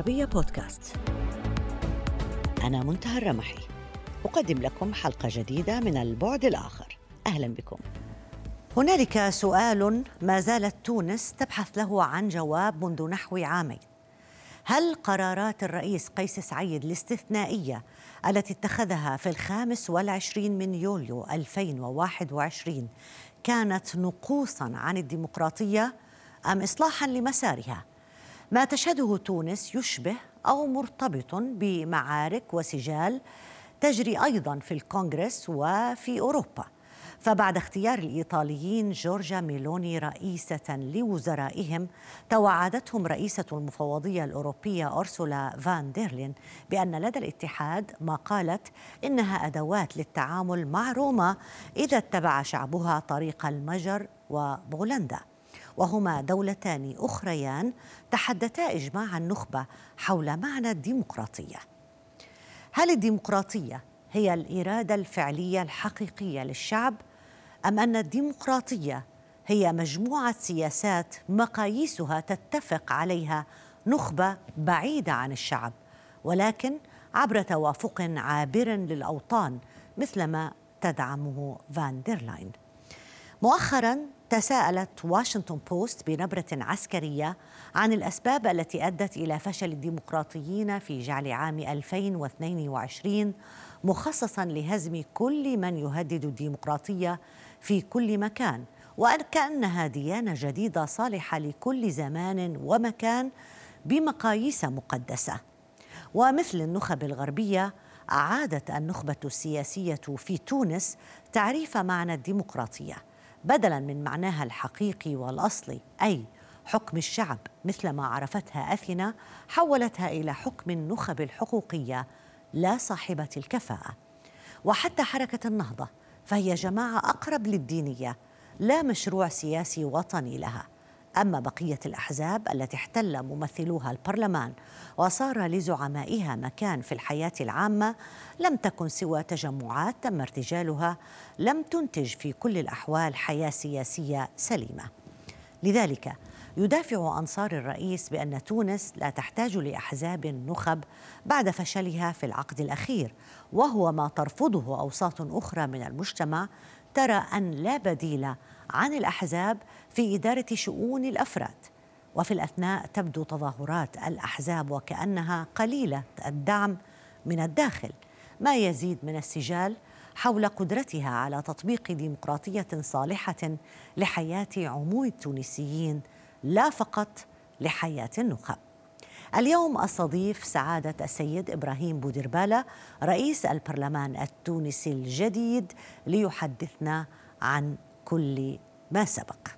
العربية بودكاست. أنا منتهى الرمحي. أقدم لكم حلقة جديدة من البعد الآخر. أهلا بكم. هنالك سؤال ما زالت تونس تبحث له عن جواب منذ نحو عامين. هل قرارات الرئيس قيس سعيد الاستثنائية التي اتخذها في الخامس والعشرين من يوليو 2021 كانت نقوصا عن الديمقراطية أم إصلاحا لمسارها؟ ما تشهده تونس يشبه أو مرتبط بمعارك وسجال تجري أيضا في الكونغرس وفي أوروبا. فبعد اختيار الإيطاليين جورجا ميلوني رئيسة لوزرائهم توعدتهم رئيسة المفوضية الأوروبية أرسولا فان ديرلين بأن لدى الاتحاد ما قالت إنها أدوات للتعامل مع روما إذا اتبع شعبها طريق المجر وبولندا. وهما دولتان أخريان تحدتا إجماع النخبة حول معنى الديمقراطية. هل الديمقراطية هي الإرادة الفعلية الحقيقية للشعب أم أن الديمقراطية هي مجموعة سياسات مقاييسها تتفق عليها نخبة بعيدة عن الشعب ولكن عبر توافق عابر للأوطان مثلما تدعمه فان مؤخرا تساءلت واشنطن بوست بنبرة عسكرية عن الأسباب التي أدت إلى فشل الديمقراطيين في جعل عام 2022 مخصصا لهزم كل من يهدد الديمقراطية في كل مكان وكأنها ديانة جديدة صالحة لكل زمان ومكان بمقاييس مقدسة. ومثل النخب الغربية أعادت النخبة السياسية في تونس تعريف معنى الديمقراطية. بدلا من معناها الحقيقي والأصلي أي حكم الشعب مثل ما عرفتها أثينا حولتها إلى حكم النخب الحقوقية لا صاحبة الكفاءة. وحتى حركة النهضة فهي جماعة أقرب للدينية لا مشروع سياسي وطني لها. أما بقية الأحزاب التي احتل ممثلوها البرلمان وصار لزعمائها مكان في الحياة العامة لم تكن سوى تجمعات تم ارتجالها لم تنتج في كل الأحوال حياة سياسية سليمة. لذلك يدافع أنصار الرئيس بأن تونس لا تحتاج لأحزاب نخب بعد فشلها في العقد الأخير وهو ما ترفضه أوساط أخرى من المجتمع ترى أن لا بديل عن الأحزاب في إدارة شؤون الأفراد. وفي الأثناء تبدو تظاهرات الأحزاب وكأنها قليلة الدعم من الداخل ما يزيد من السجال حول قدرتها على تطبيق ديمقراطية صالحة لحياة عموم التونسيين لا فقط لحياة النخب. اليوم استضيف سعادة السيد إبراهيم بودربالة رئيس البرلمان التونسي الجديد ليحدثنا عن كل ما سبق.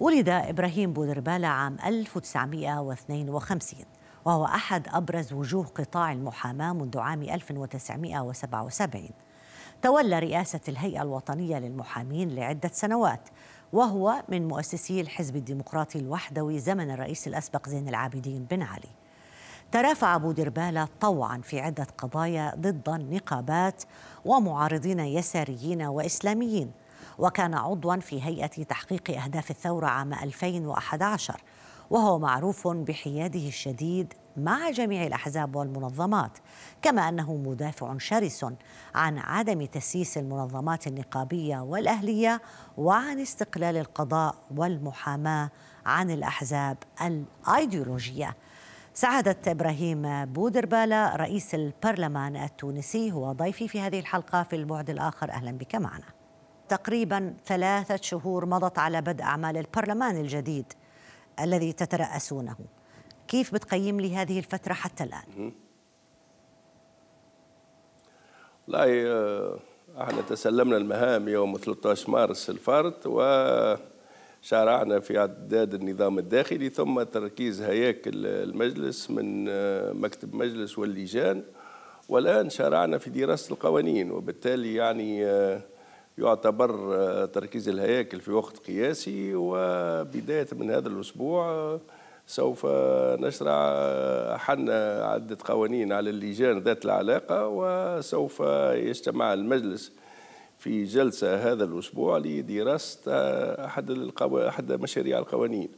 ولد إبراهيم بودربالة عام 1952 وهو أحد أبرز وجوه قطاع المحاماة منذ عام 1977 تولى رئاسة الهيئة الوطنية للمحامين لعدة سنوات وهو من مؤسسي الحزب الديمقراطي الوحدوي زمن الرئيس الأسبق زين العابدين بن علي. ترافع أبو دربالة طوعا في عدة قضايا ضد النقابات ومعارضين يساريين وإسلاميين وكان عضوا في هيئة تحقيق أهداف الثورة عام 2011 وهو معروف بحياده الشديد مع جميع الأحزاب والمنظمات كما أنه مدافع شرس عن عدم تسييس المنظمات النقابية والأهلية وعن استقلال القضاء والمحاماة عن الأحزاب الأيديولوجية. سعادة إبراهيم بودربالة رئيس البرلمان التونسي هو ضيفي في هذه الحلقة. في البعد الآخر أهلا بك معنا. تقريبا ثلاثة شهور مضت على بدء أعمال البرلمان الجديد الذي تترأسونه. كيف بتقيم لي هذه الفترة حتى الآن؟ لا إحنا تسلمنا المهام يوم 13 مارس الفارط وشرعنا في اعداد النظام الداخلي ثم تركيز هياكل المجلس من مكتب مجلس واللجان. والآن شرعنا في دراسة القوانين وبالتالي يعني يعتبر آه، تركيز الهياكل في وقت قياسي. وبداية من هذا الأسبوع آه، سوف نشرع آه، حنا عدة قوانين على اللجان ذات العلاقة وسوف يجتمع المجلس في جلسة هذا الأسبوع لدراسة أحد, القو... أحد مشاريع القوانين.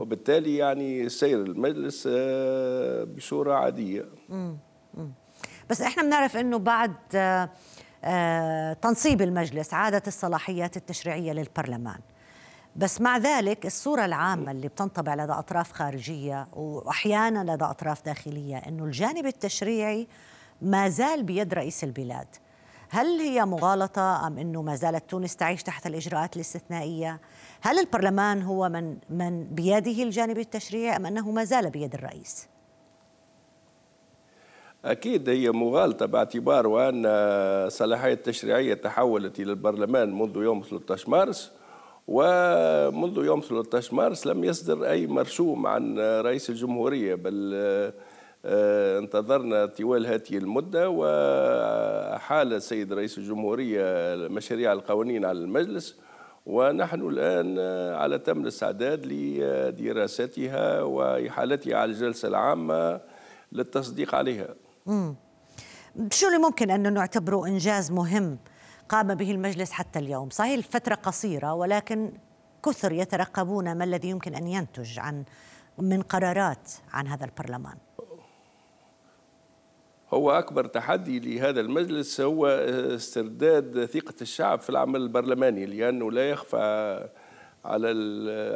وبالتالي يعني سير المجلس آه، بصورة عادية. بس إحنا بنعرف إنه بعد آه، تنصيب المجلس عادت الصلاحيات التشريعية للبرلمان. بس مع ذلك الصورة العامة اللي بتنطبع لدى أطراف خارجية وأحيانا لدى أطراف داخلية أنه الجانب التشريعي ما زال بيد رئيس البلاد هل هي مغالطة أم أنه ما زالت تونس تعيش تحت الإجراءات الاستثنائية؟ هل البرلمان هو من, من بيده الجانب التشريعي أم أنه ما زال بيد الرئيس؟ أكيد هي مغالطة باعتبار أن الصلاحية التشريعية تحولت إلى البرلمان منذ يوم 13 مارس ومنذ يوم 13 مارس لم يصدر أي مرسوم عن رئيس الجمهورية بل آه، انتظرنا طوال هذه المدة وحال السيد رئيس الجمهورية مشاريع القوانين على المجلس ونحن الآن على تم الاستعداد لدراستها وإحالتها على الجلسة العامة للتصديق عليها. شو اللي ممكن أن نعتبره إنجاز مهم قام به المجلس حتى اليوم. صحيح الفترة قصيرة ولكن كثر يترقبون ما الذي يمكن أن ينتج عن من قرارات عن هذا البرلمان. هو أكبر تحدي لهذا المجلس هو استرداد ثقة الشعب في العمل البرلماني لأنه لا يخفى على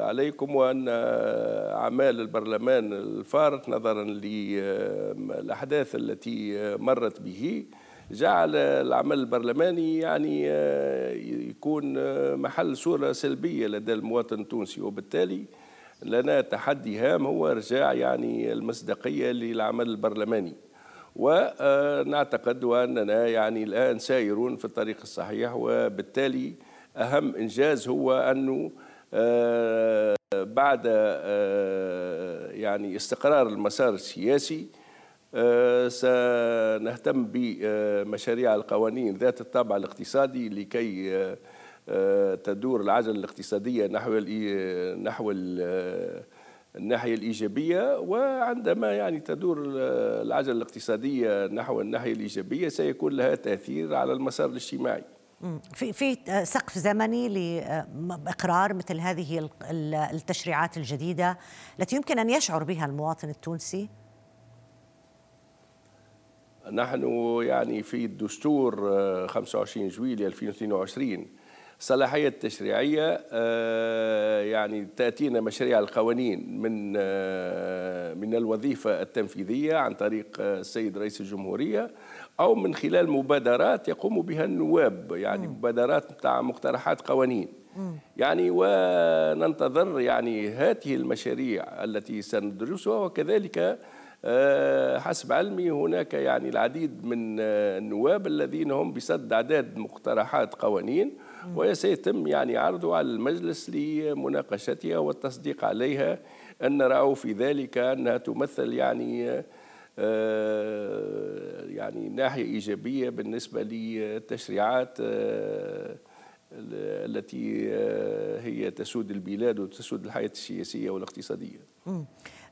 عليكم وأن أعمال البرلمان الفارط نظرا للأحداث التي مرت به. جعل العمل البرلماني يعني يكون محل صورة سلبية لدى المواطن التونسي. وبالتالي لنا تحدي هام هو إرجاع يعني المصداقية للعمل البرلماني. ونعتقد أننا يعني الآن سائرون في الطريق الصحيح وبالتالي أهم إنجاز هو أنه آه، بعد آه، يعني استقرار المسار السياسي آه، سنهتم بمشاريع القوانين ذات الطابع الاقتصادي لكي تدور العجلة الاقتصادية نحو نحو الناحية الإيجابية وعندما يعني تدور العجلة الاقتصادية نحو الناحية الإيجابية سيكون لها تأثير على المسار الاجتماعي في في سقف زمني لاقرار مثل هذه التشريعات الجديدة التي يمكن أن يشعر بها المواطن التونسي؟ نحن يعني في الدستور 25 جويلية 2022 الصلاحية التشريعية آه، يعني تأتينا مشاريع القوانين من آه، من الوظيفة التنفيذية عن طريق السيد رئيس الجمهورية أو من خلال مبادرات يقوم بها النواب يعني مبادرات بتاع مقترحات قوانين. يعني وننتظر يعني هذه المشاريع التي سندرسها وكذلك آه، حسب علمي هناك يعني العديد من النواب الذين هم بصد أعداد مقترحات قوانين وسيتم يعني عرضه على المجلس لمناقشتها والتصديق عليها أن رأوا في ذلك أنها تمثل يعني آه، يعني ناحية إيجابية بالنسبة للتشريعات آه، التي آه، هي تسود البلاد وتسود الحياة السياسية والاقتصادية.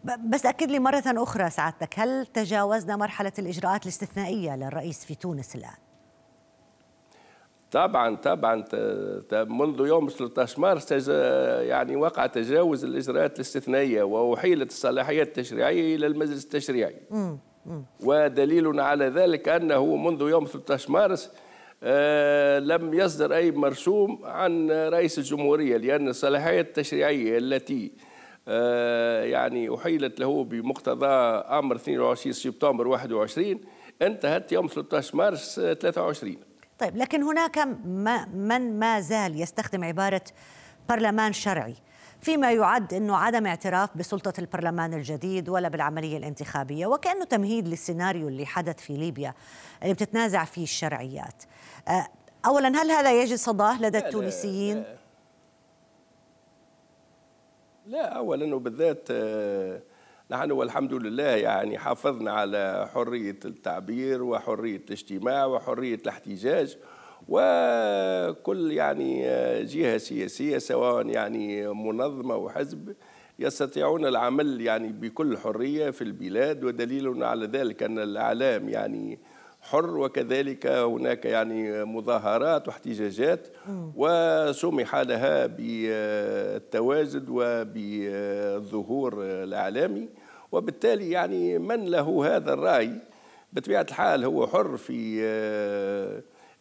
بس أكد لي مرة أخرى سعادتك هل تجاوزنا مرحلة الإجراءات الاستثنائية للرئيس في تونس الآن؟ طبعا طبعا منذ يوم 13 مارس يعني وقع تجاوز الإجراءات الاستثنائية وأحيلت الصلاحيات التشريعية إلى المجلس التشريعي ودليل على ذلك أنه منذ يوم 13 مارس آه لم يصدر أي مرسوم عن رئيس الجمهورية لأن الصلاحيات التشريعية التي يعني أحيلت له بمقتضى أمر 22 سبتمبر 21 انتهت يوم 13 مارس 23 طيب لكن هناك ما من ما زال يستخدم عبارة برلمان شرعي فيما يعد إنه عدم اعتراف بسلطة البرلمان الجديد ولا بالعملية الانتخابية وكأنه تمهيد للسيناريو اللي حدث في ليبيا اللي بتتنازع فيه الشرعيات. آه، اولا هل هذا يجد صداه لدى التونسيين؟ لا, لا. لا اولا وبالذات آه، نحن والحمد لله يعني حافظنا على حرية التعبير وحرية الاجتماع وحرية الاحتجاج وكل يعني جهة سياسية سواء يعني منظمة وحزب يستطيعون العمل يعني بكل حرية في البلاد ودليل على ذلك أن الإعلام يعني حر وكذلك هناك يعني مظاهرات واحتجاجات وسمح لها بالتواجد وبالظهور الإعلامي. وبالتالي يعني من له هذا الرأي؟ بطبيعة الحال هو حر في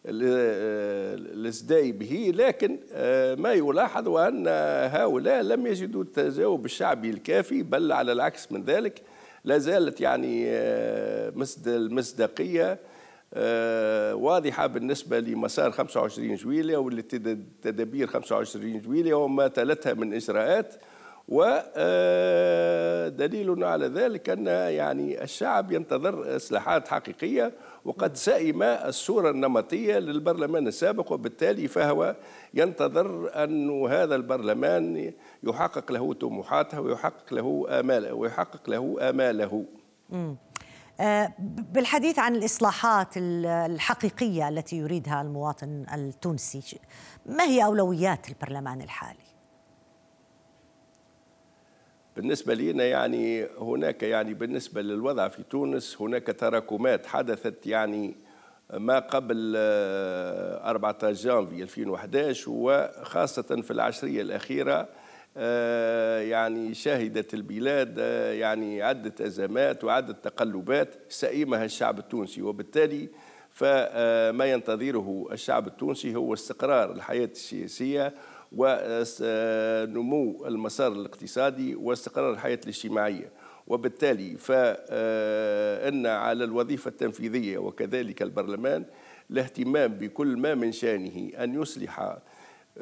الازداي به لكن آه، ما يلاحظ أن هؤلاء لم يجدوا التجاوب الشعبي الكافي بل على العكس من ذلك لا زالت يعني آه، المصداقية آه، واضحة بالنسبة لمسار 25 جويلية والتدابير 25 جويلية وما تلتها من إجراءات. ودليل على ذلك أن يعني الشعب ينتظر إصلاحات حقيقية وقد سئم الصورة النمطية للبرلمان السابق وبالتالي فهو ينتظر أن هذا البرلمان يحقق له طموحاته ويحقق له آماله ويحقق له آماله. آه، بالحديث عن الإصلاحات الحقيقية التي يريدها المواطن التونسي ما هي أولويات البرلمان الحالي؟ بالنسبة لنا يعني هناك يعني بالنسبة للوضع في تونس هناك تراكمات حدثت يعني ما قبل 14 آه، جانفي 2011 وخاصة في العشرية الأخيرة آه، يعني شهدت البلاد آه، يعني عدة أزمات وعدة تقلبات سئمها الشعب التونسي. وبالتالي فما ينتظره الشعب التونسي هو استقرار الحياة السياسية ونمو المسار الاقتصادي واستقرار الحياة الاجتماعية. وبالتالي فإن على الوظيفة التنفيذية وكذلك البرلمان الاهتمام بكل ما من شأنه أن يصلح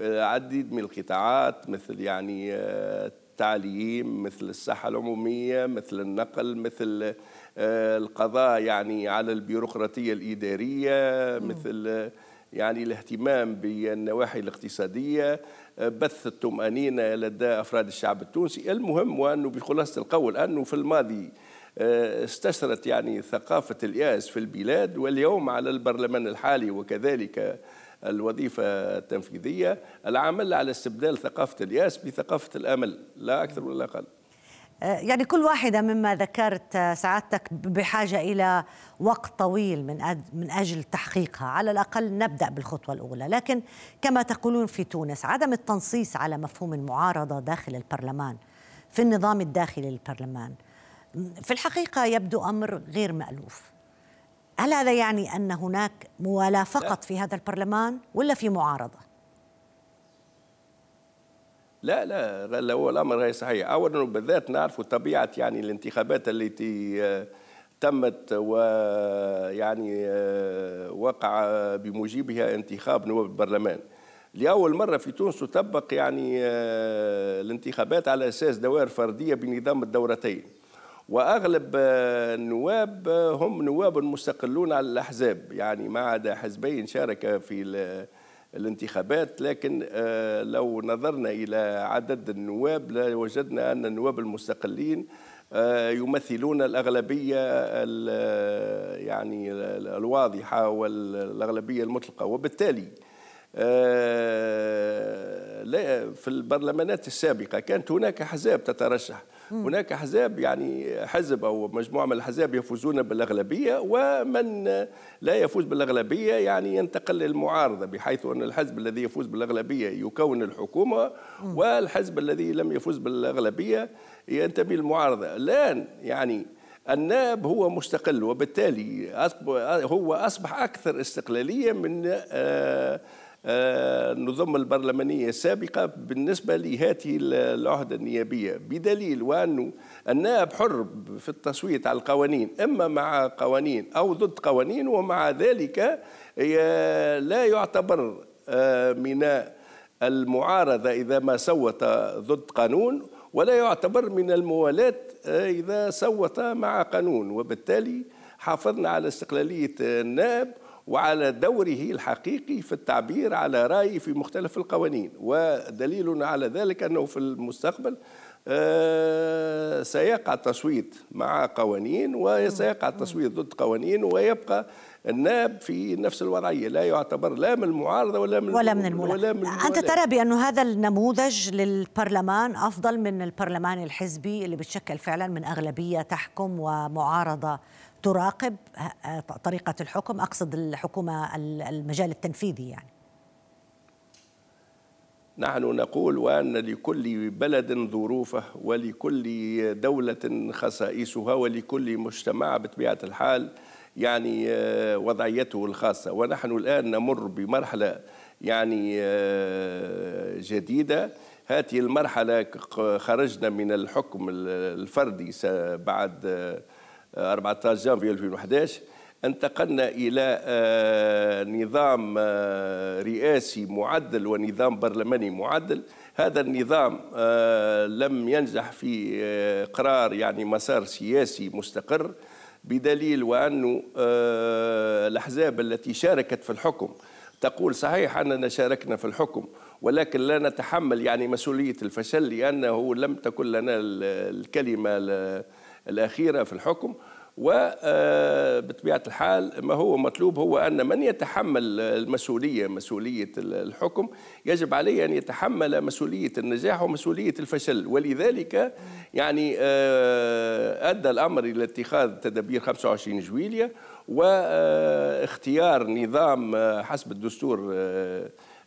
عديد من القطاعات مثل يعني التعليم مثل الصحة العمومية مثل النقل مثل القضاء يعني على البيروقراطية الإدارية مثل يعني الاهتمام بالنواحي الاقتصادية بث الطمأنينة لدى أفراد الشعب التونسي. المهم وأنه بخلاصة القول أنه في الماضي آه، استشرت يعني ثقافة اليأس في البلاد واليوم على البرلمان الحالي وكذلك الوظيفة التنفيذية العمل على استبدال ثقافة اليأس بثقافة الأمل لا أكثر ولا أقل. آه، يعني كل واحدة مما ذكرت آه، سعادتك بحاجة إلى وقت طويل من من أجل تحقيقها. على الأقل نبدأ بالخطوة الأولى. لكن كما تقولون في تونس عدم التنصيص على مفهوم المعارضة داخل البرلمان في النظام الداخلي للبرلمان في الحقيقة يبدو أمر غير مألوف. هل هذا يعني أن هناك موالاة فقط في هذا البرلمان ولا في معارضة؟ لا لا هو الأمر غير صحيح. اولا وبالذات نعرف طبيعة يعني الانتخابات التي آه، تمت ويعني آه، وقع بموجبها انتخاب نواب البرلمان. لأول مرة في تونس تطبق يعني آه، الانتخابات على أساس دوائر فردية بنظام الدورتين. وأغلب النواب هم نواب مستقلون على الأحزاب. يعني ما عدا حزبين شارك في الانتخابات لكن آه، لو نظرنا إلى عدد النواب لوجدنا أن النواب المستقلين آه، يمثلون الأغلبية يعني الواضحة والأغلبية المطلقة. وبالتالي آه، في البرلمانات السابقة كانت هناك أحزاب تترشح. هناك أحزاب يعني حزب أو مجموعة من الأحزاب يفوزون بالأغلبية ومن لا يفوز بالأغلبية يعني ينتقل للمعارضة بحيث أن الحزب الذي يفوز بالأغلبية يكون الحكومة والحزب الذي لم يفوز بالأغلبية ينتمي للمعارضة. الآن يعني النائب هو مستقل وبالتالي هو أصبح أكثر استقلالية من آه النظم البرلمانية السابقة بالنسبة لهذه العهدة النيابية بدليل وأنه النائب حر في التصويت على القوانين إما مع قوانين أو ضد قوانين ومع ذلك لا يعتبر آه، من المعارضة إذا ما صوت ضد قانون ولا يعتبر من الموالاة آه، إذا صوت مع قانون. وبالتالي حافظنا على استقلالية النائب وعلى دوره الحقيقي في التعبير على رأيه في مختلف القوانين ودليل على ذلك أنه في المستقبل آه، سيقع التصويت مع قوانين وسيقع التصويت ضد قوانين ويبقى النائب في نفس الوضعيه لا يعتبر لا من المعارضة ولا من ولا من المولى أنت ترى بانه هذا النموذج للبرلمان أفضل من البرلمان الحزبي اللي بتشكل فعلا من أغلبية تحكم ومعارضة تراقب طريقة الحكم أقصد الحكومة المجال التنفيذي يعني. نحن نقول وأن لكل بلد ظروفه ولكل دولة خصائصها ولكل مجتمع بطبيعة الحال يعني آه، وضعيته الخاصة. ونحن الآن نمر بمرحلة يعني آه، جديدة. هذه المرحلة خرجنا من الحكم الفردي بعد 14 آه، جانفي 2011 انتقلنا إلى آه، نظام آه، رئاسي معدل ونظام برلماني معدل. هذا النظام آه، لم ينجح في قرار يعني مسار سياسي مستقر بدليل وأنه الأحزاب التي شاركت في الحكم تقول صحيح أننا شاركنا في الحكم ولكن لا نتحمل يعني مسؤولية الفشل لأنه لم تكن لنا الكلمة الأخيرة في الحكم وبطبيعة آه، الحال ما هو مطلوب هو أن من يتحمل المسؤولية مسؤولية الحكم يجب عليه أن يتحمل مسؤولية النجاح ومسؤولية الفشل. ولذلك يعني آه، أدى الأمر إلى اتخاذ تدابير 25 جويلية واختيار نظام آه، حسب الدستور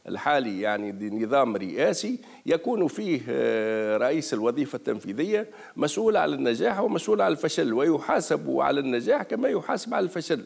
الحالي يعني نظام رئاسي يكون فيه آه، رئيس الوظيفة التنفيذية مسؤول على النجاح ومسؤول على الفشل ويحاسب على النجاح كما يحاسب على الفشل.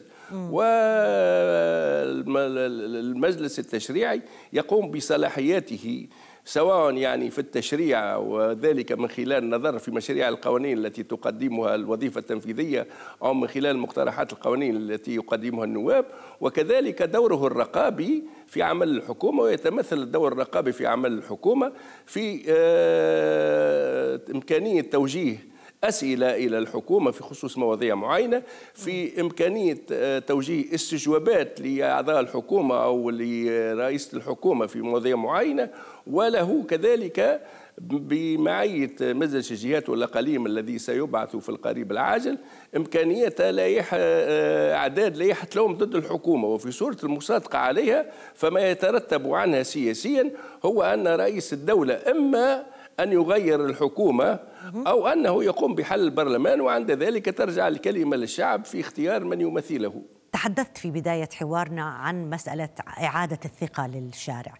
والمجلس التشريعي يقوم بصلاحياته سواء يعني في التشريع وذلك من خلال النظر في مشاريع القوانين التي تقدمها الوظيفة التنفيذية أو من خلال مقترحات القوانين التي يقدمها النواب وكذلك دوره الرقابي في عمل الحكومة ويتمثل الدور الرقابي في عمل الحكومة في آه، إمكانية توجيه أسئلة إلى الحكومة في خصوص مواضيع معينة في إمكانية آه، توجيه استجوابات لأعضاء الحكومة أو لرئيس الحكومة في مواضيع معينة وله كذلك بمعية مجلس الجهات والأقاليم الذي سيبعث في القريب العاجل إمكانية لائحة آه، إعداد لائحة لوم ضد الحكومة وفي صورة المصادقة عليها فما يترتب عنها سياسيا هو أن رئيس الدولة إما أن يغير الحكومة أو أنه يقوم بحل البرلمان وعند ذلك ترجع الكلمة للشعب في اختيار من يمثله. تحدثت في بداية حوارنا عن مسألة إعادة الثقة للشارع.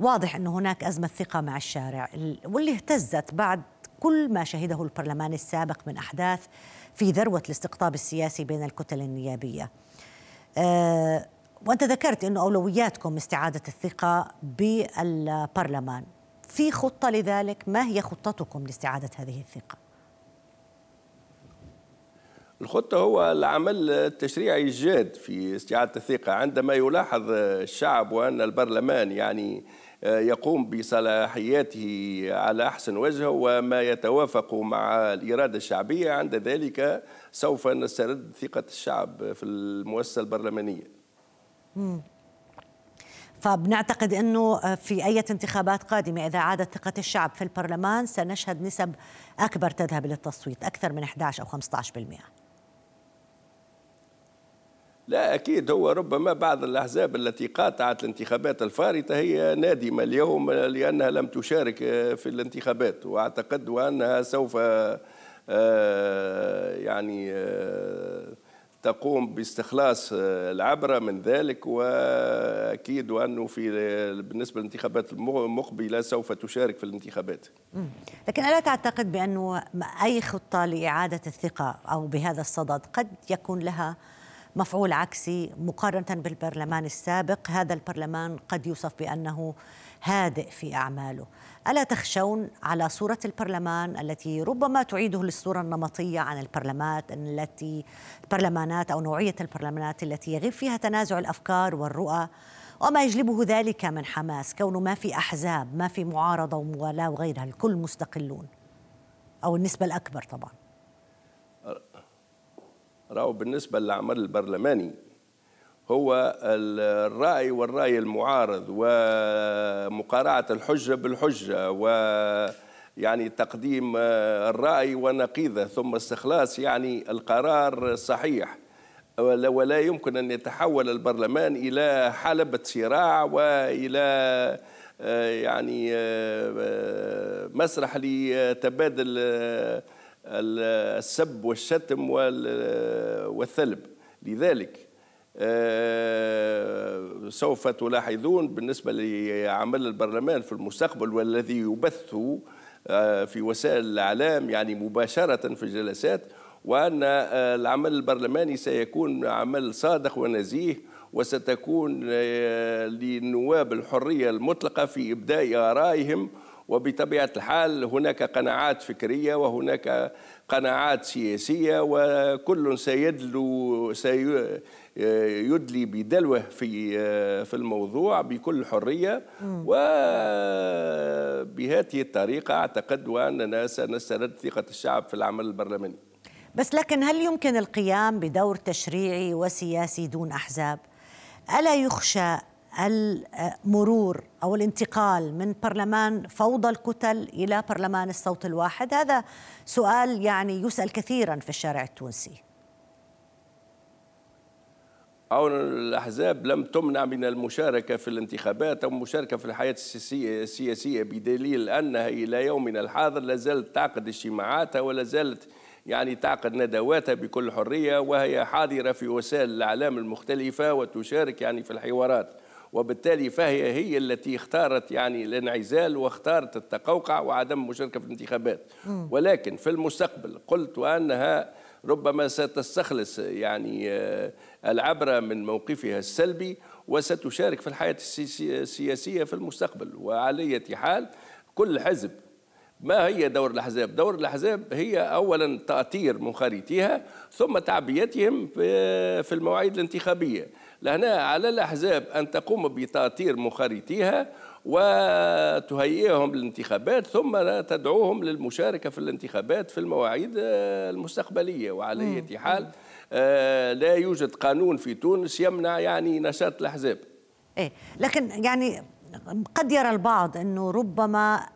واضح أن هناك أزمة ثقة مع الشارع واللي اهتزت بعد كل ما شهده البرلمان السابق من أحداث في ذروة الاستقطاب السياسي بين الكتل النيابية. أه وأنت ذكرت أنه أولوياتكم استعادة الثقة بالبرلمان. في خطة لذلك ما هي خطتكم لاستعادة هذه الثقة؟ الخطة هو العمل التشريعي الجاد في استعادة الثقة عندما يلاحظ الشعب وأن البرلمان يعني يقوم بصلاحياته على أحسن وجه وما يتوافق مع الإرادة الشعبية عند ذلك سوف نسترد ثقة الشعب في المؤسسة البرلمانية. فبنعتقد أنه في أي انتخابات قادمة إذا عادت ثقة الشعب في البرلمان سنشهد نسب أكبر تذهب للتصويت أكثر من 11 أو 15% لا أكيد. هو ربما بعض الأحزاب التي قاطعت الانتخابات الفارطة هي نادمة اليوم لأنها لم تشارك في الانتخابات. وأعتقد وأنها سوف آه، يعني آه، تقوم باستخلاص العبرة من ذلك وأكيد وأنه في بالنسبة للانتخابات المقبلة سوف تشارك في الانتخابات. لكن ألا تعتقد بأنه أي خطة لإعادة الثقة أو بهذا الصدد قد يكون لها مفعول عكسي مقارنة بالبرلمان السابق؟ هذا البرلمان قد يوصف بأنه هادئ في أعماله. ألا تخشون على صورة البرلمان التي ربما تعيده للصورة النمطية عن البرلمانات التي البرلمانات أو نوعية البرلمانات التي يغيب فيها تنازع الأفكار والرؤى وما يجلبه ذلك من حماس كونه ما في أحزاب ما في معارضة وموالاة وغيرها الكل مستقلون. أو النسبة الأكبر طبعا. راهو بالنسبة للعمل البرلماني هو الرأي والرأي المعارض ومقارعة الحجة بالحجة و يعني تقديم الرأي ونقيضه ثم استخلاص يعني القرار الصحيح ولا يمكن أن يتحول البرلمان إلى حلبة صراع وإلى يعني مسرح لتبادل السب والشتم والثلب. لذلك آه، سوف تلاحظون بالنسبة لعمل البرلمان في المستقبل والذي يبث آه، في وسائل الإعلام يعني مباشرة في الجلسات وأن آه، العمل البرلماني سيكون عمل صادق ونزيه وستكون للنواب الحرية المطلقة في إبداء آرائهم. وبطبيعة الحال هناك قناعات فكرية وهناك قناعات سياسية وكل سيدلو سيدلي بدلوه في في الموضوع بكل حرية. وبهذه الطريقة أعتقد وأننا سنسترد ثقة الشعب في العمل البرلماني. بس لكن هل يمكن القيام بدور تشريعي وسياسي دون أحزاب؟ ألا يخشى المرور أو الانتقال من برلمان فوضى الكتل إلى برلمان الصوت الواحد؟ هذا سؤال يعني يسأل كثيرا في الشارع التونسي. أو الأحزاب لم تمنع من المشاركة في الانتخابات أو المشاركة في الحياة السياسية بدليل أنها إلى يومنا الحاضر لا زالت تعقد اجتماعاتها ولا زالت يعني تعقد ندواتها بكل حرية وهي حاضرة في وسائل الإعلام المختلفة وتشارك يعني في الحوارات. وبالتالي فهي هي التي اختارت يعني الانعزال واختارت التقوقع وعدم المشاركة في الانتخابات. ولكن في المستقبل قلت أنها ربما ستستخلص يعني آه، العبره من موقفها السلبي وستشارك في الحياة السياسية في المستقبل وعلى حال كل حزب ما هي دور الأحزاب؟ دور الأحزاب هي أولا تأطير منخرطيها ثم تعبيتهم في المواعيد الانتخابية لهنا على الأحزاب أن تقوم بتأطير منخرطيها وتهيئهم للانتخابات ثم تدعوهم للمشاركة في الانتخابات في المواعيد المستقبلية. وعلى أي حال آه، لا يوجد قانون في تونس يمنع يعني نشاط الأحزاب. إيه لكن يعني قد يرى البعض أنه ربما آه،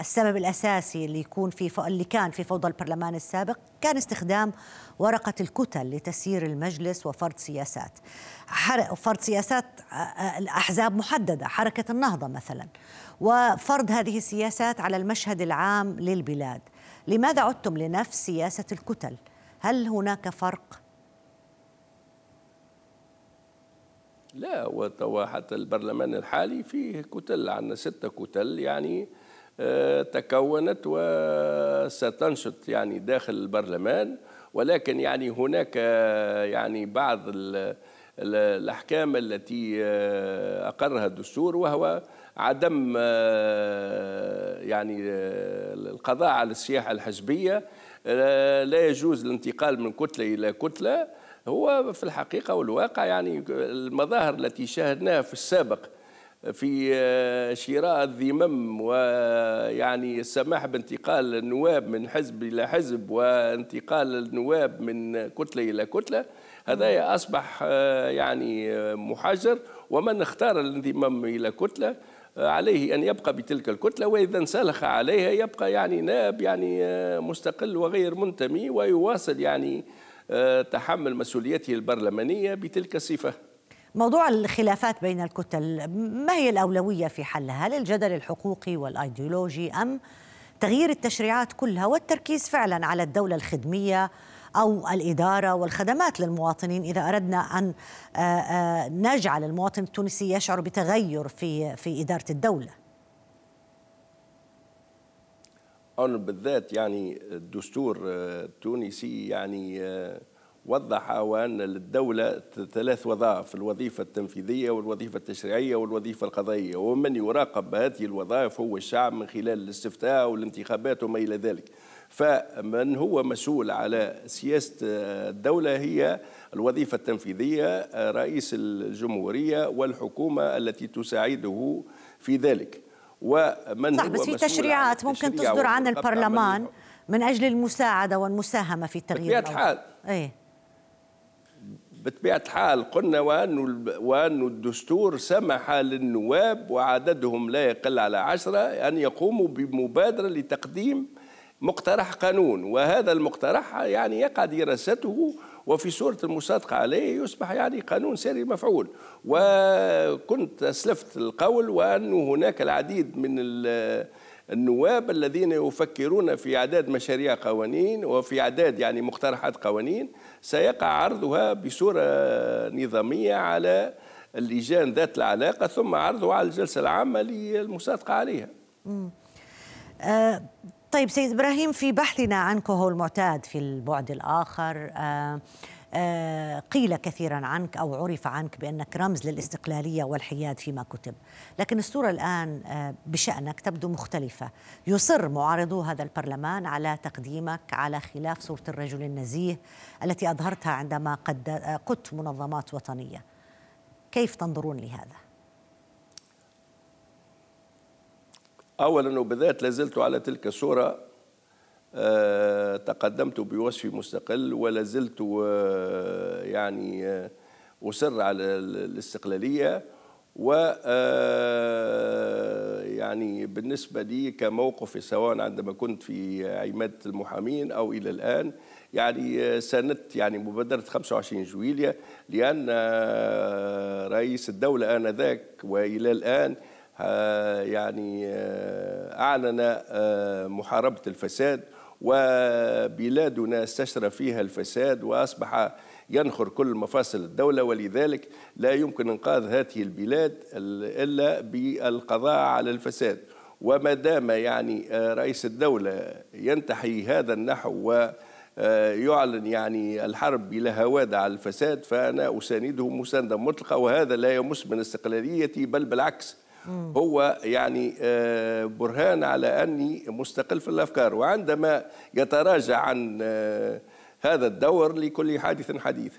السبب الأساسي اللي يكون في اللي كان في فوضى البرلمان السابق كان استخدام ورقة الكتل لتسيير المجلس وفرض سياسات. فرض سياسات آه، آه، الأحزاب محددة حركة النهضة مثلا. وفرض هذه السياسات على المشهد العام للبلاد. لماذا عدتم لنفس سياسة الكتل؟ هل هناك فرق؟ لا وتوا حتى البرلمان الحالي فيه كتل عندنا ستة كتل يعني تكونت وستنشط يعني داخل البرلمان. ولكن يعني هناك يعني بعض الأحكام التي أقرها الدستور وهو عدم يعني القضاء على السياحة الحزبية. لا يجوز الانتقال من كتلة إلى كتلة. هو في الحقيقة والواقع يعني المظاهر التي شاهدناها في السابق في آه، شراء الذمم ويعني السماح بانتقال النواب من حزب إلى حزب وانتقال النواب من كتلة إلى كتلة. هذا أصبح آه، يعني آه، محجر ومن اختار الانضمام إلى كتلة عليه أن يبقى بتلك الكتلة وإذا انسلخ عليها يبقى يعني نائب يعني مستقل وغير منتمي ويواصل يعني تحمل مسؤوليته البرلمانية بتلك الصفة. موضوع الخلافات بين الكتل ما هي الأولوية في حلها؟ هل الجدل الحقوقي والأيديولوجي أم تغيير التشريعات كلها والتركيز فعلا على الدولة الخدمية أو الإدارة والخدمات للمواطنين؟ إذا أردنا أن آه، آه، نجعل المواطن التونسي يشعر بتغير في في إدارة الدولة. أنا بالذات يعني الدستور التونسي يعني وضح وأن للدولة ثلاث وظائف الوظيفة التنفيذية والوظيفة التشريعية والوظيفة القضائية. ومن يراقب هذه الوظائف هو الشعب من خلال الاستفتاء والانتخابات وما إلى ذلك. فمن هو مسؤول على سياسة الدولة هي الوظيفة التنفيذية رئيس الجمهورية والحكومة التي تساعده في ذلك. ومن صح هو بس في تشريعات ممكن تصدر عن البرلمان من أجل المساعدة والمساهمة في التغيير بطبيعة الحال إيه. بطبيعة الحال قلنا وأن وأن الدستور سمح للنواب وعددهم لا يقل على عشرة أن يقوموا بمبادرة لتقديم مقترح قانون وهذا المقترح يعني يقع دراسته وفي صورة المصادقة عليه يصبح يعني قانون ساري مفعول. وكنت أسلفت القول وأن هناك العديد من النواب الذين يفكرون في أعداد مشاريع قوانين وفي أعداد يعني مقترحات قوانين. سيقع عرضها بصورة نظامية على اللجان ذات العلاقة ثم عرضها على الجلسة العامة للمصادقة عليها. آه طيب سيد إبراهيم في بحثنا عنك هو المعتاد في البعد الآخر آه آه، قيل كثيرا عنك أو عرف عنك بأنك رمز للاستقلالية والحياد فيما كتب، لكن الصورة الآن آه، بشأنك تبدو مختلفة، يصر معارضو هذا البرلمان على تقديمك على خلاف صورة الرجل النزيه التي أظهرتها عندما آه، قدت منظمات وطنية. كيف تنظرون لهذا؟ اولا وبذات لازلت على تلك الصورة آه، تقدمت بوصفي مستقل ولا زلت آه، يعني آه، أصر على الاستقلالية. و يعني بالنسبة لي كموقفي سواء عندما كنت في عمادة المحامين أو إلى الآن يعني ساندت يعني مبادرة 25 جويلية لأن رئيس الدولة آنذاك وإلى الآن يعني أعلن محاربة الفساد وبلادنا استشرى فيها الفساد وأصبح ينخر كل مفاصل الدولة ولذلك لا يمكن إنقاذ هذه البلاد إلا بالقضاء على الفساد. وما دام يعني آه، رئيس الدولة ينتحي هذا النحو ويعلن يعني الحرب بلا هوادة على الفساد فأنا أسانده مساندا مطلقة وهذا لا يمس من استقلاليتي بل بالعكس هو يعني آه، برهان على أني مستقل في الأفكار وعندما يتراجع عن آه، هذا الدور لكل حادث حديث.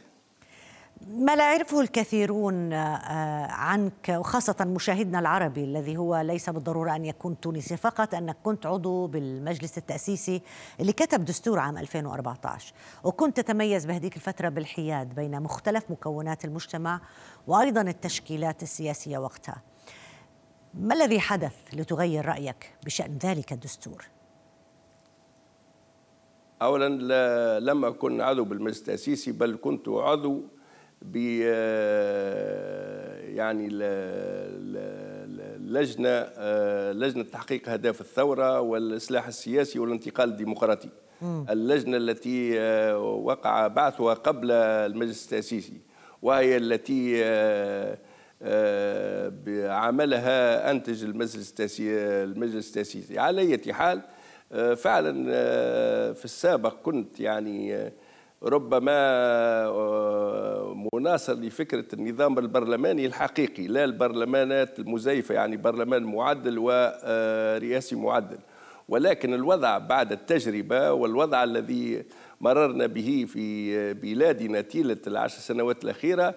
ما لا يعرفه الكثيرون آه، عنك وخاصة مشاهدنا العربي الذي هو ليس بالضرورة أن يكون تونسي فقط أنك كنت عضو بالمجلس التأسيسي اللي كتب دستور عام 2014 وكنت تتميز بهذيك الفترة بالحياد بين مختلف مكونات المجتمع وأيضا التشكيلات السياسية وقتها. ما الذي حدث لتغير رأيك بشأن ذلك الدستور؟ اولا لم أكن عضو بالمجلس التاسيسي بل كنت عضو ب يعني لجنة لجنة تحقيق أهداف الثورة والإصلاح السياسي والانتقال الديمقراطي اللجنة التي وقع بعثها قبل المجلس التأسيسي وهي التي بعملها أنتج المجلس التاسيسي المجلس التاسيسي. على أي حال آه، فعلا آه، في السابق كنت يعني آه، ربما مناصر لفكرة النظام البرلماني الحقيقي لا البرلمانات المزيفة يعني برلمان معدل ورئاسي معدل. ولكن الوضع بعد التجربة والوضع الذي مررنا به في بلادنا طيلة العشر سنوات الأخيرة آه،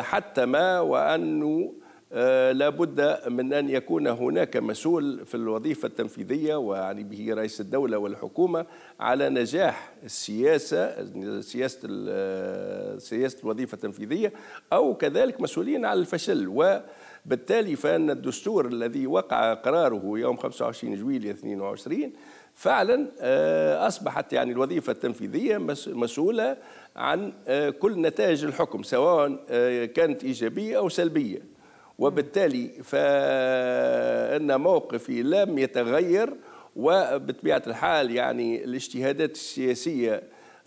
حتى ما وأنه آه، لابد من أن يكون هناك مسؤول في الوظيفة التنفيذية ويعني به رئيس الدولة والحكومة على نجاح السياسة سياسة سياسة الوظيفة التنفيذية أو كذلك مسؤولين على الفشل. وبالتالي فإن الدستور الذي وقع قراره يوم 25 جويلية 22 فعلا آه، أصبحت يعني الوظيفة التنفيذية مسؤولة عن آه، كل نتائج الحكم سواء آه، كانت إيجابية أو سلبية. وبالتالي فإن موقفي لم يتغير وبطبيعة الحال يعني الاجتهادات السياسية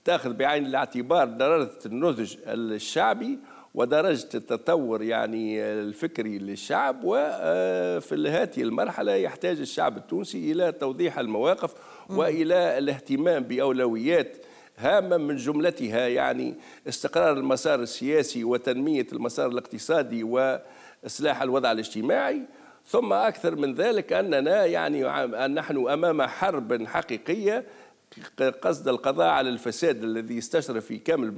تأخذ بعين الاعتبار درجة النضج الشعبي ودرجة التطور يعني الفكري للشعب وفي هذه المرحلة يحتاج الشعب التونسي إلى توضيح المواقف وإلى الاهتمام بأولويات هامة من جملتها يعني استقرار المسار السياسي وتنمية المسار الاقتصادي وإصلاح الوضع الاجتماعي. ثم أكثر من ذلك أننا يعني أن نحن أمام حرب حقيقية قصد القضاء على الفساد الذي استشرف في كامل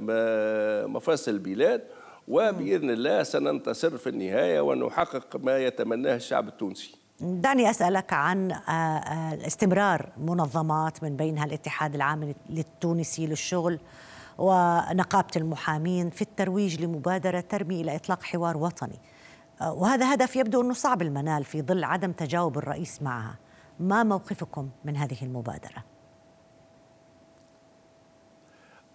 مفاصل البلاد. وبإذن الله سننتصر في النهاية ونحقق ما يتمناه الشعب التونسي. دعني أسألك عن آه، آه، استمرار منظمات من بينها الاتحاد العام التونسي للشغل ونقابة المحامين في الترويج لمبادرة ترمي إلى إطلاق حوار وطني. آه، وهذا هدف يبدو أنه صعب المنال في ظل عدم تجاوب الرئيس معها. ما موقفكم من هذه المبادرة؟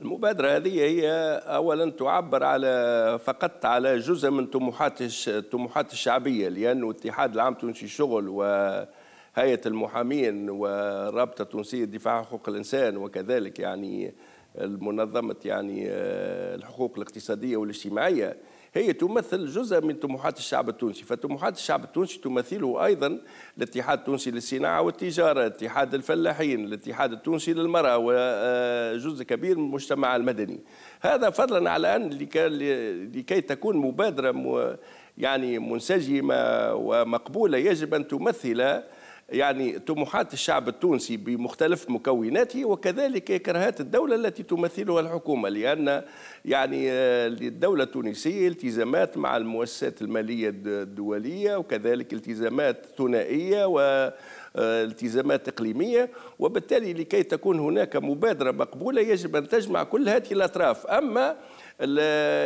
المبادرة هذه هي أولا تعبر على فقط على جزء من طموحات الطموحات الشعبية لأنه الاتحاد العام التونسي الشغل وهذا هيئة المحامين والرابطة التونسية لدفاع حقوق الإنسان وكذلك يعني المنظمة يعني الحقوق الاقتصادية والاجتماعية. هي تمثل جزء من طموحات الشعب التونسي فطموحات الشعب التونسي تمثله أيضا الاتحاد التونسي للصناعة والتجارة اتحاد الفلاحين الاتحاد التونسي للمرأة وجزء كبير من المجتمع المدني. هذا فضلا على أن لكي تكون مبادرة يعني منسجمة ومقبولة يجب أن تمثل يعني طموحات الشعب التونسي بمختلف مكوناته وكذلك كرهات الدولة التي تمثلها الحكومة لأن يعني آه، الدولة التونسية التزامات مع المؤسسات المالية الدولية وكذلك التزامات ثنائية و التزامات إقليمية وبالتالي لكي تكون هناك مبادرة مقبولة يجب أن تجمع كل هذه الأطراف. أما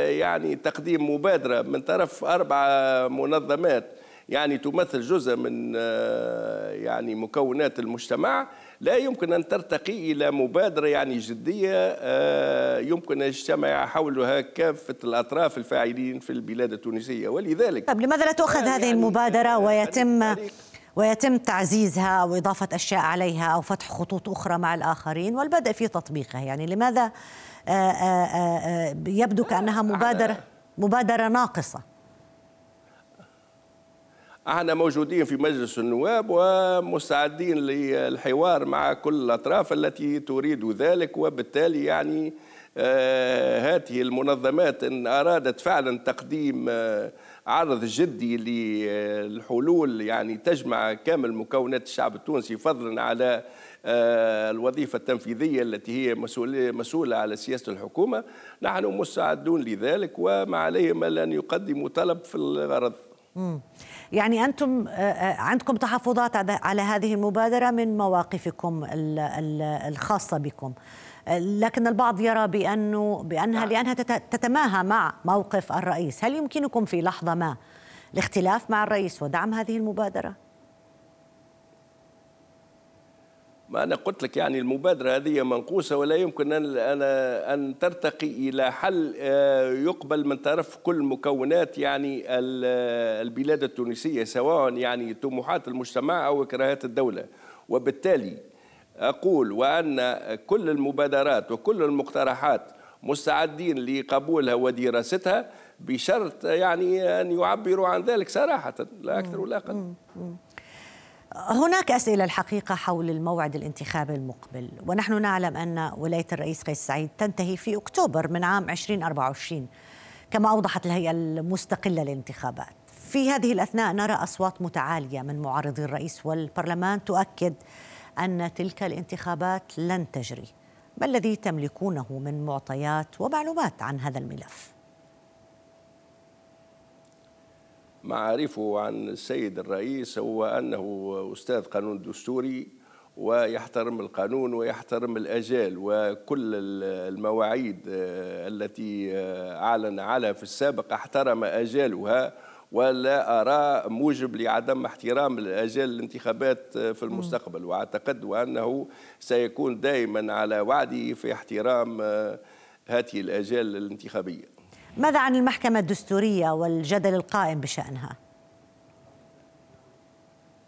يعني تقديم مبادرة من طرف أربع منظمات يعني تمثل جزء من آه، يعني مكونات المجتمع لا يمكن أن ترتقي إلى مبادرة يعني جدية آه، يمكن أن يجتمع حولها كافه الأطراف الفاعلين في البلاد التونسية. ولذلك طب لماذا لا تؤخذ هذه يعني المبادرة ويتم ويتم تعزيزها أو اضافه أشياء عليها أو فتح خطوط أخرى مع الآخرين والبدء في تطبيقها؟ يعني لماذا آه، يبدو كأنها مبادرة مبادرة ناقصة؟ إحنا موجودين في مجلس النواب ومستعدين للحوار مع كل الأطراف التي تريد ذلك وبالتالي يعني آه هذه المنظمات إن أرادت فعلا تقديم آه عرض جدي للحلول يعني تجمع كامل مكونات الشعب التونسي فضلا على آه الوظيفة التنفيذية التي هي مسؤولة, مسؤولة على سياسة الحكومة. نحن مستعدون لذلك وما عليهم أن يقدموا طلب في الغرض. يعني أنتم آه، آه، عندكم تحفظات على هذه المبادرة من مواقفكم الخاصة بكم لكن البعض يرى بأنه بأنها نعم. لأنها تتماهى مع موقف الرئيس هل يمكنكم في لحظة ما الاختلاف مع الرئيس ودعم هذه المبادرة؟ ما أنا قلت لك يعني المبادرة هذه منقوصة ولا يمكن أن أنا أن ترتقي إلى حل آه، يقبل من طرف كل مكونات يعني البلاد التونسية سواء يعني طموحات المجتمع أو كراهات الدولة. وبالتالي أقول وأن كل المبادرات وكل المقترحات مستعدين لقبولها ودراستها بشرط يعني أن يعبروا عن ذلك صراحة لا أكثر ولا أقل. هناك أسئلة الحقيقة حول الموعد الانتخابي المقبل ونحن نعلم أن ولاية الرئيس قيس سعيد تنتهي في أكتوبر من عام 2024 كما أوضحت الهيئة المستقلة للانتخابات في هذه الأثناء نرى أصوات متعالية من معارضي الرئيس والبرلمان تؤكد أن تلك الانتخابات لن تجري ما الذي تملكونه من معطيات ومعلومات عن هذا الملف؟ معارفه عن السيد الرئيس هو أنه أستاذ قانون دستوري ويحترم القانون ويحترم الأجال وكل المواعيد آه، التي آه، أعلن عليها في السابق احترم أجالها ولا أرى موجب لعدم احترام الأجال الانتخابات آه، في المستقبل. وأعتقد وأنه سيكون دائما على وعده في احترام هذه الأجال الانتخابية. ماذا عن المحكمة الدستورية والجدل القائم بشأنها؟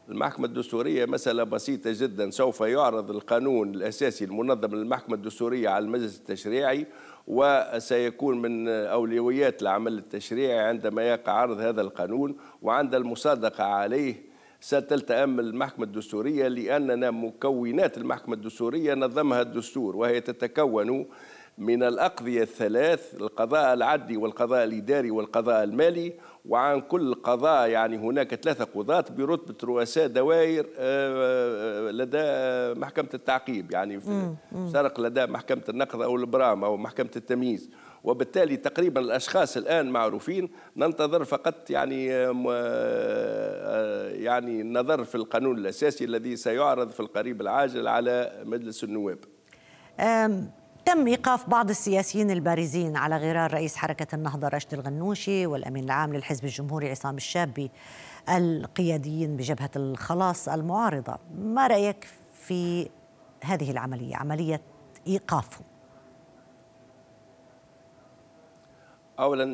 المحكمة الدستورية مسألة بسيطة جدا سوف يعرض القانون الأساسي المنظم للمحكمة الدستورية على المجلس التشريعي وسيكون من أولويات العمل التشريعي عندما يقع عرض هذا القانون وعند المصادقة عليه ستلتئم المحكمة الدستورية لأننا مكونات المحكمة الدستورية نظمها الدستور وهي تتكون من الأقضية الثلاث القضاء العدلي والقضاء الإداري والقضاء المالي وعن كل قضاء يعني هناك ثلاثة قضاة برتبة رؤساء دوائر آه، آه، لدى محكمة التعقيب. يعني في سرق لدى محكمة النقض أو البرام أو محكمة التمييز. وبالتالي تقريبا الأشخاص الآن معروفين. ننتظر فقط يعني آه، يعني النظر في القانون الأساسي الذي سيعرض في القريب العاجل على مجلس النواب. تم إيقاف بعض السياسيين البارزين على غرار رئيس حركة النهضة راشد الغنوشي والأمين العام للحزب الجمهوري عصام الشابي القياديين بجبهة الخلاص المعارضة. ما رأيك في هذه العملية؟ عملية ايقافهم اولا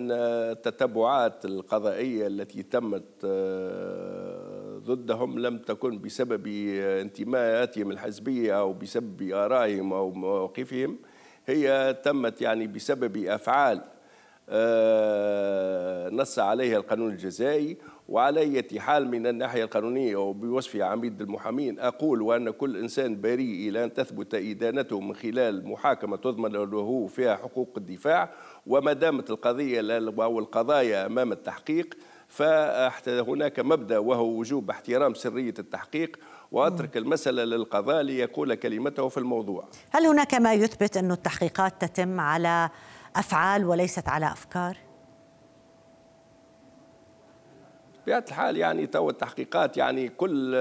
التتبعات القضائية التي تمت آه، ضدهم لم تكن بسبب انتماءاتهم الحزبية أو بسبب آرائهم أو مواقفهم. هي تمت يعني بسبب أفعال آه، نص عليها القانون الجزائي وعلى أي حال من الناحية القانونية وبوصف عميد المحامين أقول وأن كل إنسان بريء إلى أن تثبت إدانته من خلال محاكمة تضمن له فيها حقوق الدفاع وما دامت القضية أو القضايا أمام التحقيق فهناك مبدأ وهو وجوب احترام سرية التحقيق وأترك المسألة للقضاء ليقول كلمته في الموضوع هل هناك ما يثبت أن التحقيقات تتم على أفعال وليست على أفكار؟ بطبيعة الحال يعني تو التحقيقات يعني كل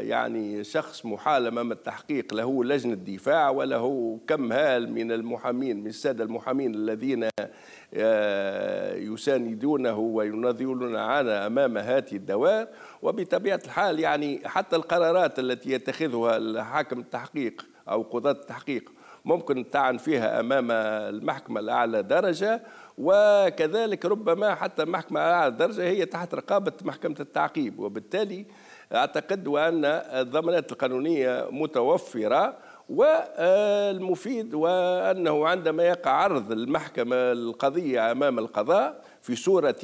يعني شخص محال امام التحقيق له لجنة دفاع وله كم هال من المحامين من السادة المحامين الذين يساندونه ويناضلون معنا أمام هذه الدوائر. وبطبيعة الحال يعني حتى القرارات التي يتخذها حاكم التحقيق أو قضاة التحقيق ممكن تعن فيها أمام المحكمة الأعلى درجة. وكذلك ربما حتى المحكمة أعلى درجة هي تحت رقابة محكمة التعقيب. وبالتالي أعتقد وأن الضمانات القانونية متوفرة. والمفيد وأنه عندما يقع عرض المحكمة القضية أمام القضاء في صورة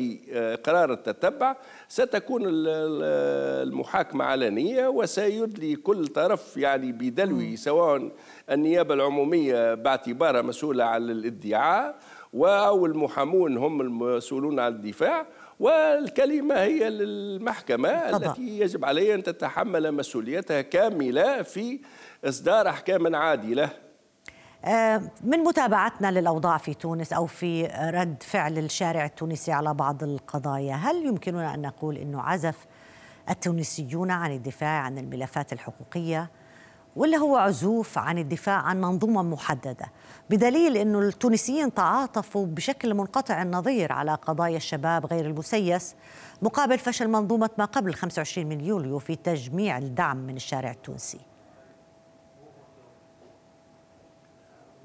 قرار التتبع ستكون المحاكمة علنية وسيدلي كل طرف يعني بدلوه سواء النيابة العمومية باعتبارها مسؤولة عن الادعاء أو المحامون هم المسؤولون عن الدفاع والكلمة هي للمحكمة التي يجب عليها أن تتحمل مسؤوليتها كاملة في إصدار أحكام عادلة آه، من متابعتنا للأوضاع في تونس أو في رد فعل الشارع التونسي على بعض القضايا هل يمكننا أن نقول أنه عزف التونسيون عن الدفاع عن الملفات الحقوقية ولا هو عزوف عن الدفاع عن منظومة محددة؟ بدليل أنه التونسيين تعاطفوا بشكل منقطع النظير على قضايا الشباب غير المسيس مقابل فشل منظومة ما قبل 25 من يوليو في تجميع الدعم من الشارع التونسي.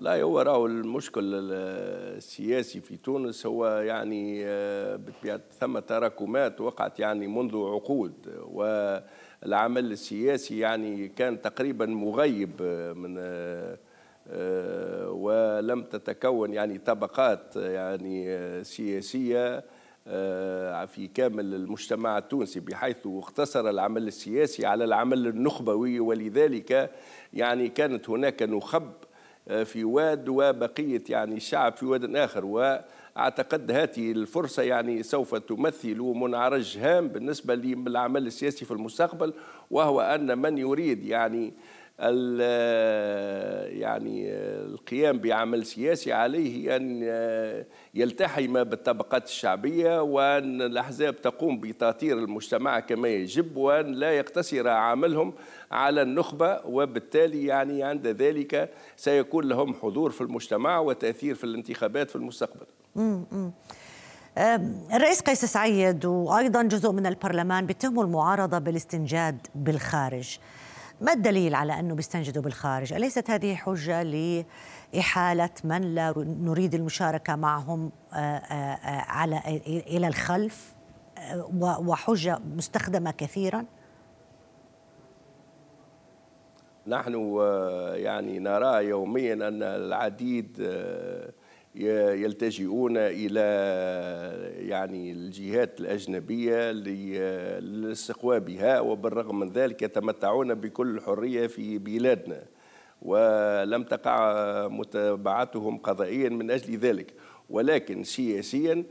لا هو راهو المشكل السياسي في تونس هو يعني آه، بطبيعة ثم تراكمات وقعت يعني منذ عقود والعمل السياسي يعني كان تقريبا مغيب من آه، آه، ولم تتكون يعني طبقات يعني سياسية في كامل المجتمع التونسي بحيث اختصر العمل السياسي على العمل النخبوي ولذلك يعني كانت هناك نخب في واد وبقية يعني الشعب في واد آخر. وأعتقد هذه الفرصة يعني سوف تمثل منعرج هام بالنسبة للعمل السياسي في المستقبل وهو أن من يريد يعني يعني القيام بعمل سياسي عليه أن يلتحم بالطبقات الشعبية وأن الأحزاب تقوم بتأطير المجتمع كما يجب وأن لا يقتصر عملهم على النخبة وبالتالي يعني عند ذلك سيكون لهم حضور في المجتمع وتأثير في الانتخابات في المستقبل. الرئيس قيس سعيد وأيضا جزء من البرلمان بيتهموا المعارضة بالاستنجاد بالخارج. ما الدليل على أنه بيستنجدوا بالخارج؟ أليست هذه حجة لإحالة من لا نريد المشاركة معهم آه، آه، آه، على إلى الخلف وحجة مستخدمة كثيرا؟ نحن يعني نرى يوميا أن العديد يلتجئون إلى يعني الجهات الأجنبية لاستقوابها وبالرغم من ذلك يتمتعون بكل حرية في بلادنا. ولم تقع متابعتهم قضائيا من أجل ذلك. ولكن سياسيا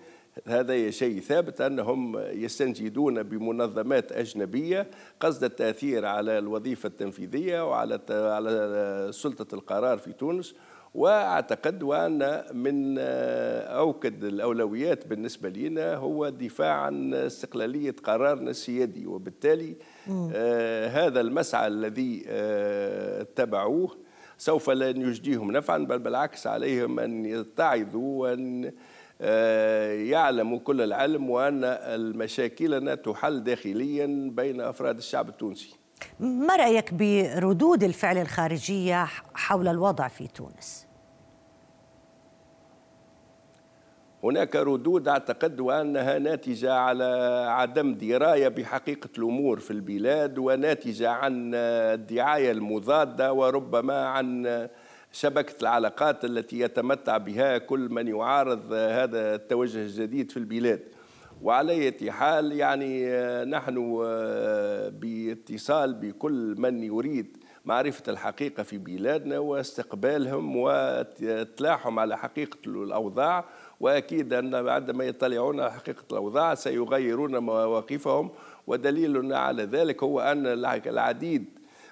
هذا شيء ثابت أنهم يستنجدون بمنظمات أجنبية قصد التأثير على الوظيفة التنفيذية وعلى على سلطة القرار في تونس وأعتقد وأن من أوكد الأولويات بالنسبة لنا هو الدفاع عن استقلالية قرارنا السيادي وبالتالي آه هذا المسعى الذي آه اتبعوه سوف لن يجديهم نفعا بل بالعكس عليهم أن يتعظوا وأن آه يعلموا كل العلم وأن المشاكلنا تحل داخليا بين أفراد الشعب التونسي. ما رأيك بردود الفعل الخارجية حول الوضع في تونس هناك ردود أعتقد وأنها ناتجة على عدم دراية بحقيقة الأمور في البلاد وناتجة عن الدعاية المضادة وربما عن شبكة العلاقات التي يتمتع بها كل من يعارض هذا التوجه الجديد في البلاد. وعلى اية حال يعني نحن باتصال بكل من يريد معرفة الحقيقة في بلادنا واستقبالهم وتلاحم على حقيقة الأوضاع. وأكيد أن عندما يطلعون على حقيقة الأوضاع سيغيرون مواقفهم. ودليل على ذلك هو أن العديد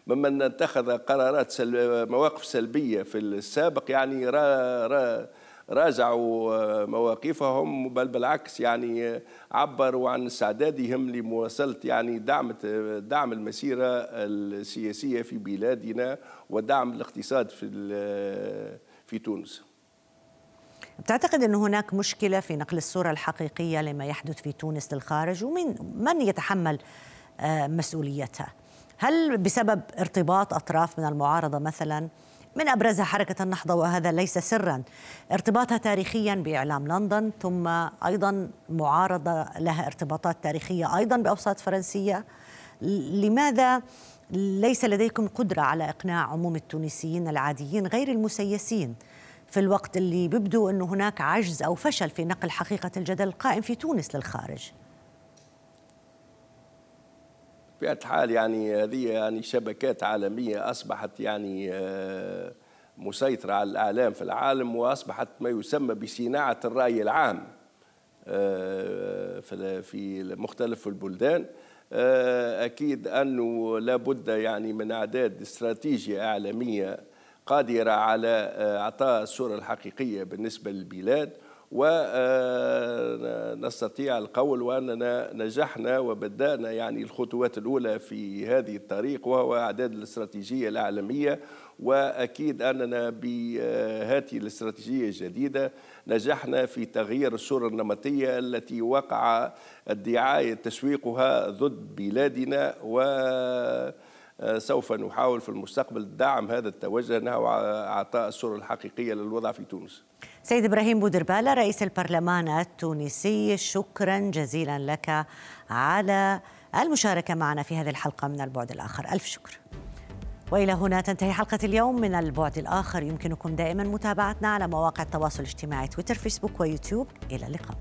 ممن اتخذ قرارات سل... مواقف سلبية في السابق يعني را... را... راجعوا مواقفهم بل بالعكس يعني عبروا عن استعدادهم لمواصلة يعني دعم دعم المسيرة السياسية في بلادنا ودعم الاقتصاد في في تونس. تعتقد أن هناك مشكلة في نقل الصورة الحقيقية لما يحدث في تونس للخارج ومن من يتحمل آه، مسؤوليتها؟ هل بسبب ارتباط أطراف من المعارضة مثلاً من أبرزها حركة النهضة وهذا ليس سرا. ارتباطها تاريخيا بإعلام لندن ثم أيضا معارضة لها ارتباطات تاريخية أيضا بأوساط فرنسية. لماذا ليس لديكم قدرة على إقناع عموم التونسيين العاديين غير المسيسين في الوقت اللي بيبدو أنه هناك عجز أو فشل في نقل حقيقة الجدل القائم في تونس للخارج؟ بطبيعة الحال يعني هذه يعني شبكات عالمية أصبحت يعني آه، مسيطرة على الإعلام في العالم وأصبحت ما يسمى بصناعة الرأي العام آه، في مختلف البلدان. آه، أكيد أنه لابد يعني من إعداد استراتيجية إعلامية قادرة على إعطاء الصورة الحقيقية بالنسبة للبلاد. ونستطيع القول وأننا نجحنا وبدأنا يعني الخطوات الأولى في هذه الطريق وهو إعداد الاستراتيجية العالمية. وأكيد أننا بهذه الاستراتيجية الجديدة نجحنا في تغيير الصورة النمطية التي وقع الدعاية تسويقها ضد بلادنا و سوف نحاول في المستقبل دعم هذا التوجه نحو إعطاء الصورة الحقيقية للوضع في تونس. سيد إبراهيم بودربالة رئيس البرلمان التونسي شكرا جزيلا لك على المشاركة معنا في هذه الحلقة من البعد الآخر، ألف شكر. وإلى هنا تنتهي حلقة اليوم من البعد الآخر يمكنكم دائما متابعتنا على مواقع التواصل الاجتماعي تويتر فيسبوك ويوتيوب إلى اللقاء.